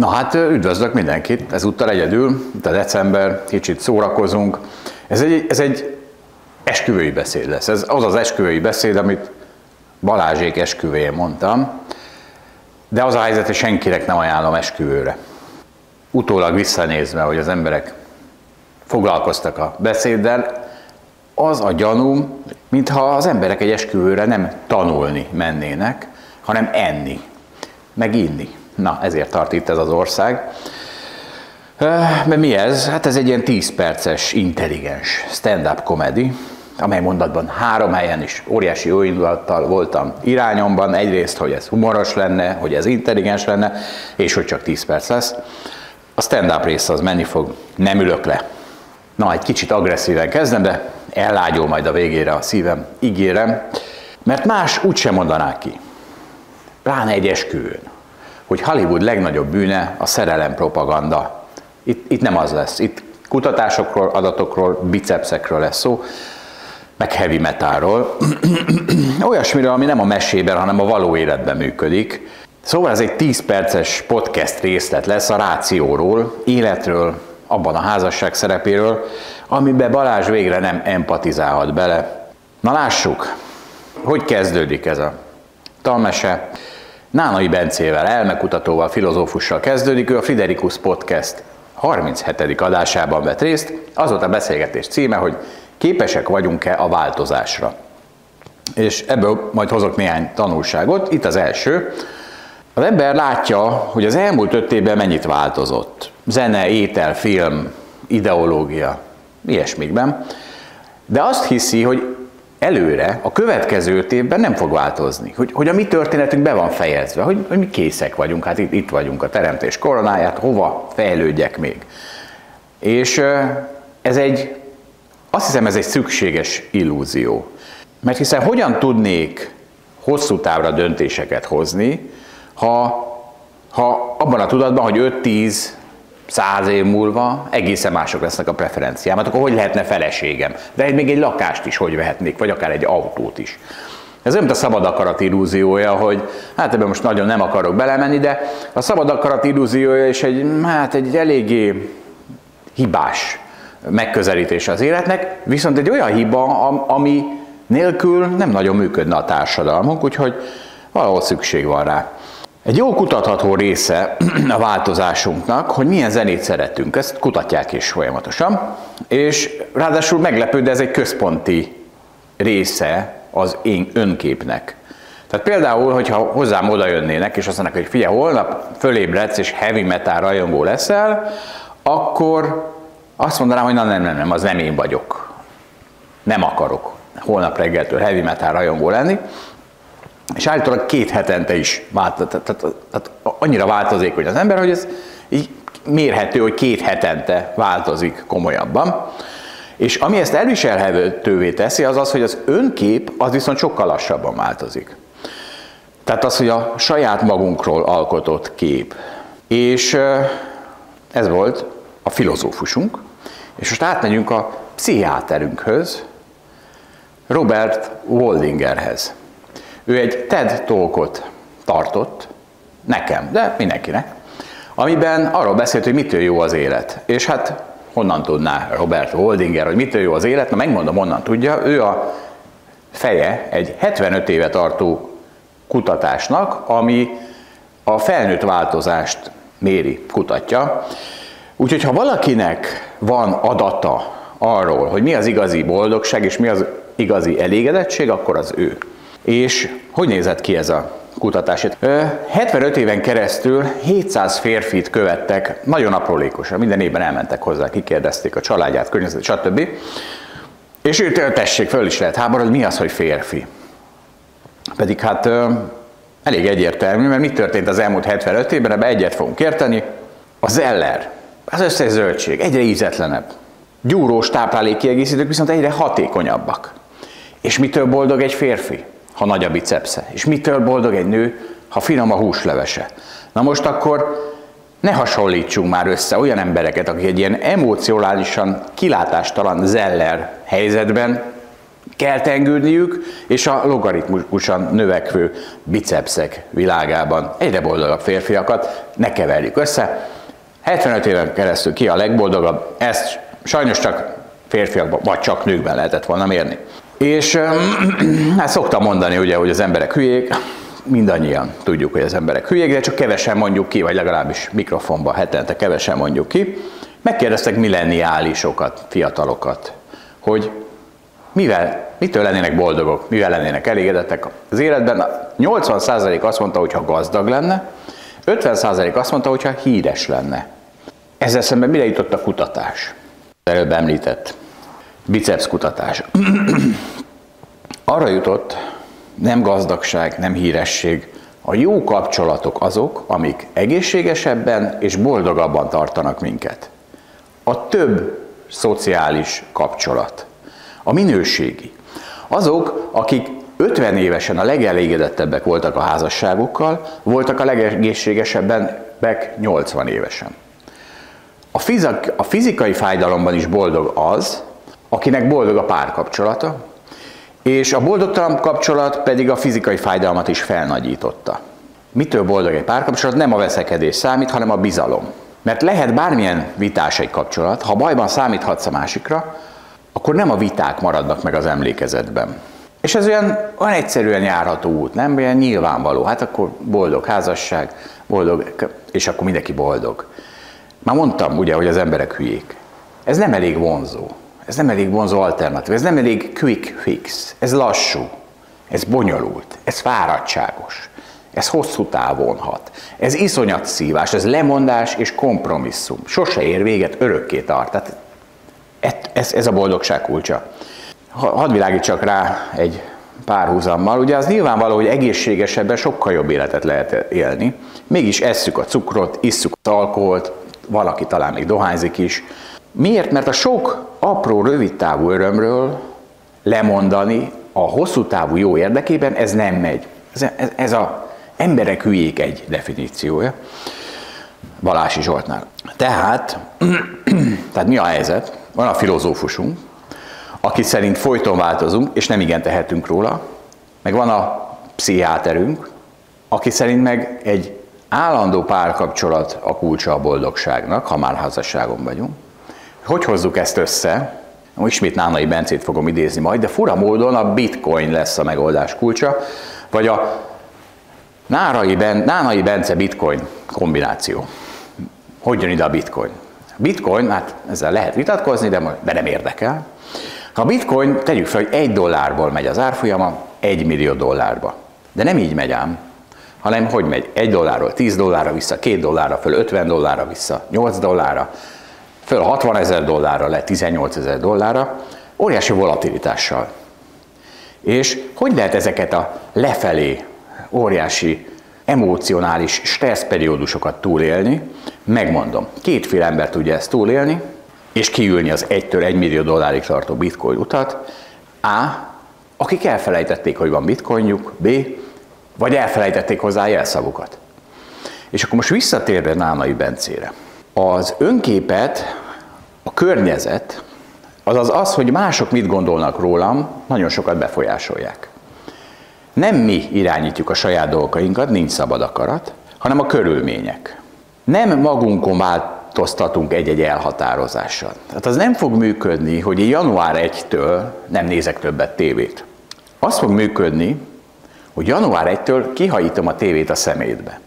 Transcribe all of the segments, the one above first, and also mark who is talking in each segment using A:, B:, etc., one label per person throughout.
A: Na hát üdvözlök mindenkit, ezúttal egyedül, de december, kicsit szórakozunk. Ez egy, ez egy esküvői beszéd lesz. Ez az az esküvői beszéd, amit Balázsék esküvőjén mondtam, de az a helyzet, hogy senkinek nem ajánlom esküvőre. Utólag visszanézve, hogy az emberek foglalkoztak a beszéddel, az a gyanúm, mintha az emberek egy esküvőre nem tanulni mennének, hanem enni, meg inni. Na, ezért tart itt ez az ország. Mert mi ez? Hát ez egy ilyen 10 perces, intelligens stand-up comedy, amely mondatban három helyen is óriási jó indulattal voltam irányomban. Egyrészt, hogy ez humoros lenne, hogy ez intelligens lenne, és hogy csak 10 perc lesz. A stand-up része az menni fog, nem ülök le. Na, egy kicsit agresszíven kezdem, de ellágyul majd a végére a szívem, ígérem, mert más úgysem mondanák ki. Pláne egy esküvőn hogy Hollywood legnagyobb bűne a szerelem propaganda. Itt, itt nem az lesz. Itt kutatásokról, adatokról, bicepsekről lesz szó, meg heavy metalról. Olyasmiről, ami nem a mesében, hanem a való életben működik. Szóval ez egy 10 perces podcast részlet lesz a rációról, életről, abban a házasság szerepéről, amiben Balázs végre nem empatizálhat bele. Na lássuk, hogy kezdődik ez a talmese. Nánai Bencével, elmekutatóval, filozófussal kezdődik, ő a Friderikus Podcast 37. adásában vett részt. Az volt a beszélgetés címe, hogy képesek vagyunk-e a változásra. És ebből majd hozok néhány tanulságot. Itt az első. Az ember látja, hogy az elmúlt öt évben mennyit változott. Zene, étel, film, ideológia, ilyesmikben. De azt hiszi, hogy előre, a következő évben nem fog változni. Hogy, hogy a mi történetünk be van fejezve, hogy, hogy mi készek vagyunk, hát itt, itt vagyunk a teremtés koronáját, hova fejlődjek még. És ez egy, azt hiszem ez egy szükséges illúzió. Mert hiszen hogyan tudnék hosszú távra döntéseket hozni, ha, ha abban a tudatban, hogy 5-10, száz év múlva egészen mások lesznek a preferenciám. Hát akkor hogy lehetne feleségem? De még egy lakást is hogy vehetnék, vagy akár egy autót is. Ez nem a szabad akarat illúziója, hogy hát ebben most nagyon nem akarok belemenni, de a szabad akarat illúziója is egy, hát egy eléggé hibás megközelítés az életnek, viszont egy olyan hiba, ami nélkül nem nagyon működne a társadalmunk, úgyhogy valahol szükség van rá. Egy jó kutatható része a változásunknak, hogy milyen zenét szeretünk, ezt kutatják is folyamatosan, és ráadásul meglepő, de ez egy központi része az én önképnek. Tehát például, hogyha hozzám oda jönnének, és azt mondják, hogy figyelj, holnap fölébredsz, és heavy metal rajongó leszel, akkor azt mondanám, hogy na nem, nem, nem, az nem én vagyok. Nem akarok holnap reggeltől heavy metal rajongó lenni, és állítólag két hetente is változik, tehát, tehát, tehát annyira változékony az ember, hogy ez így mérhető, hogy két hetente változik komolyabban. És ami ezt elviselhetővé teszi, az az, hogy az önkép az viszont sokkal lassabban változik. Tehát az, hogy a saját magunkról alkotott kép. És ez volt a filozófusunk, és most átmegyünk a pszichiáterünkhöz, Robert Waldingerhez. Ő egy TED talkot tartott, nekem, de mindenkinek, amiben arról beszélt, hogy mitől jó az élet. És hát honnan tudná Robert Holdinger, hogy mitől jó az élet? Na megmondom, honnan tudja. Ő a feje egy 75 éve tartó kutatásnak, ami a felnőtt változást méri, kutatja. Úgyhogy ha valakinek van adata arról, hogy mi az igazi boldogság és mi az igazi elégedettség, akkor az ő. És hogy nézett ki ez a kutatás? 75 éven keresztül 700 férfit követtek, nagyon aprólékosan, minden évben elmentek hozzá, kikérdezték a családját, környezetet, stb. És őt tessék, föl is lehet háborodni, mi az, hogy férfi? Pedig hát elég egyértelmű, mert mi történt az elmúlt 75 évben, ebbe egyet fogunk érteni. A zeller, az összes zöldség egyre ízetlenebb. Gyúrós táplálékkiegészítők viszont egyre hatékonyabbak. És mitől boldog egy férfi? Ha nagy a bicepsze. És mitől boldog egy nő, ha finom a húslevese. Na most akkor ne hasonlítsunk már össze olyan embereket, akik egy ilyen emocionálisan kilátástalan zeller helyzetben kell tengődniük, és a logaritmusan növekvő bicepszek világában egyre boldogabb férfiakat ne keverjük össze. 75 éven keresztül ki a legboldogabb, ezt sajnos csak férfiakban, vagy csak nőkben lehetett volna mérni. És hát szoktam mondani ugye, hogy az emberek hülyék, mindannyian tudjuk, hogy az emberek hülyék, de csak kevesen mondjuk ki, vagy legalábbis mikrofonban hetente kevesen mondjuk ki. Megkérdeztek millenniálisokat, fiatalokat, hogy mivel, mitől lennének boldogok, mivel lennének elégedettek az életben. 80% azt mondta, hogy ha gazdag lenne, 50% azt mondta, hogy ha híres lenne. Ezzel szemben mire jutott a kutatás? Előbb említett biceps kutatás. Arra jutott, nem gazdagság, nem híresség, a jó kapcsolatok azok, amik egészségesebben és boldogabban tartanak minket. A több szociális kapcsolat, a minőségi. Azok, akik 50 évesen a legelégedettebbek voltak a házasságukkal, voltak a legegészségesebbenek 80 évesen. A, fizik, a fizikai fájdalomban is boldog az, akinek boldog a párkapcsolata, és a boldogtalan kapcsolat pedig a fizikai fájdalmat is felnagyította. Mitől boldog egy párkapcsolat? Nem a veszekedés számít, hanem a bizalom. Mert lehet bármilyen vitás egy kapcsolat, ha bajban számíthatsz a másikra, akkor nem a viták maradnak meg az emlékezetben. És ez olyan, olyan egyszerűen járható út, nem? Olyan nyilvánvaló. Hát akkor boldog házasság, boldog, és akkor mindenki boldog. Már mondtam ugye, hogy az emberek hülyék. Ez nem elég vonzó. Ez nem elég vonzó alternatív. Ez nem elég quick fix. Ez lassú. Ez bonyolult. Ez fáradtságos. Ez hosszú távon hat. Ez iszonyat szívás, ez lemondás és kompromisszum. Sose ér véget, örökké tart. Tehát ez, ez a boldogság kulcsa. Hadd világítsak rá egy párhuzammal. Ugye az nyilvánvaló, hogy egészségesebben sokkal jobb életet lehet élni. Mégis esszük a cukrot, isszuk az alkoholt, valaki talán még dohányzik is. Miért? Mert a sok apró, rövid távú örömről lemondani a hosszú távú jó érdekében, ez nem megy. Ez, ez, ez a emberek hülyék egy definíciója. Balási Zsoltnál. Tehát, tehát mi a helyzet? Van a filozófusunk, aki szerint folyton változunk, és nem igen tehetünk róla, meg van a pszichiáterünk, aki szerint meg egy állandó párkapcsolat a kulcsa a boldogságnak, ha már házasságon vagyunk. Hogy hozzuk ezt össze? Ismét Nánai Bencét fogom idézni majd, de fura módon a bitcoin lesz a megoldás kulcsa, vagy a Nárai ben, Nánai Bence bitcoin kombináció. Hogy jön ide a bitcoin? Bitcoin, hát ezzel lehet vitatkozni, de, de nem érdekel. Ha bitcoin, tegyük fel, hogy egy dollárból megy az árfolyama, egy millió dollárba. De nem így megy ám, hanem hogy megy? Egy dollárról 10 dollárra vissza, két dollárra föl 50 dollárra vissza, 8 dollárra, föl 60 ezer dollárra le 18 ezer dollárra, óriási volatilitással. És hogy lehet ezeket a lefelé óriási emocionális stresszperiódusokat túlélni, megmondom, kétféle ember tudja ezt túlélni, és kiülni az 1-től 1 millió dollárig tartó bitcoin utat. A. Akik elfelejtették, hogy van bitcoinjuk. B. Vagy elfelejtették hozzá jelszavukat. És akkor most visszatérve Nánai Bencére. Az önképet, a környezet, azaz az, hogy mások mit gondolnak rólam, nagyon sokat befolyásolják. Nem mi irányítjuk a saját dolgainkat, nincs szabad akarat, hanem a körülmények. Nem magunkon változtatunk egy-egy elhatározással. Tehát az nem fog működni, hogy január 1-től nem nézek többet tévét. Az fog működni, hogy január 1-től kihajítom a tévét a szemétbe.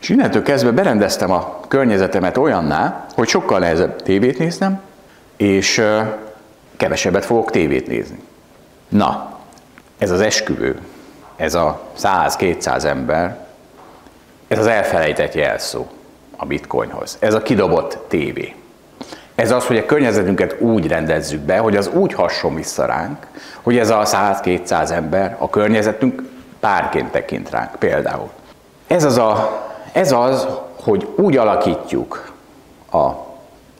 A: És innentől kezdve berendeztem a környezetemet olyanná, hogy sokkal nehezebb tévét néznem, és kevesebbet fogok tévét nézni. Na, ez az esküvő ez a 100-200 ember, ez az elfelejtett jelszó a bitcoinhoz. Ez a kidobott tévé. Ez az, hogy a környezetünket úgy rendezzük be, hogy az úgy hasson vissza ránk, hogy ez a 100-200 ember, a környezetünk párként tekint ránk például. Ez az, a, ez az, hogy úgy alakítjuk a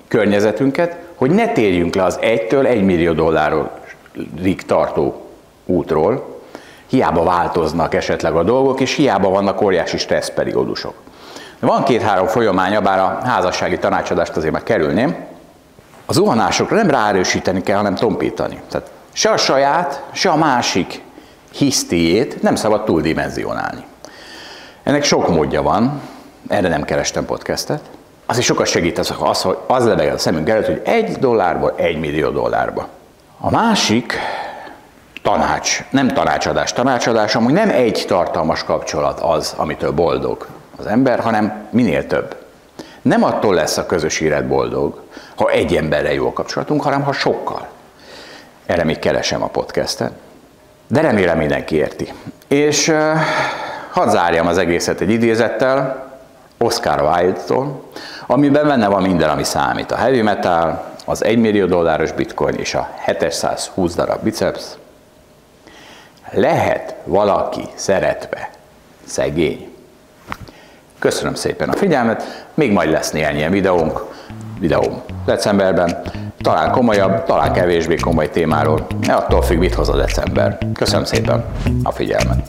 A: környezetünket, hogy ne térjünk le az 1-től 1 millió dollárig tartó útról, hiába változnak esetleg a dolgok, és hiába vannak óriási stresszperiódusok. Van két-három folyamánya, bár a házassági tanácsadást azért meg kerülném. Az zuhanásokra nem ráerősíteni kell, hanem tompítani. Tehát Se a saját, se a másik hisztiét nem szabad túldimenzionálni. Ennek sok módja van, erre nem kerestem podcastet. Az is sokat segít az, az hogy az lebeg a szemünk előtt, hogy egy dollárból egy millió dollárba. A másik tanács, nem tanácsadás, tanácsadás, amúgy nem egy tartalmas kapcsolat az, amitől boldog az ember, hanem minél több. Nem attól lesz a közös élet boldog, ha egy emberre jó a kapcsolatunk, hanem ha sokkal. Erre még keresem a podcastet. De remélem mindenki érti. És uh, hadd zárjam az egészet egy idézettel, Oscar Wilde-tól, amiben benne van minden, ami számít. A heavy metal, az 1 millió dolláros bitcoin és a 720 darab biceps. Lehet valaki szeretve szegény. Köszönöm szépen a figyelmet, még majd lesz néhány ilyen videónk, videóm decemberben, talán komolyabb, talán kevésbé komoly témáról, ne attól függ, mit hoz a december. Köszönöm szépen a figyelmet!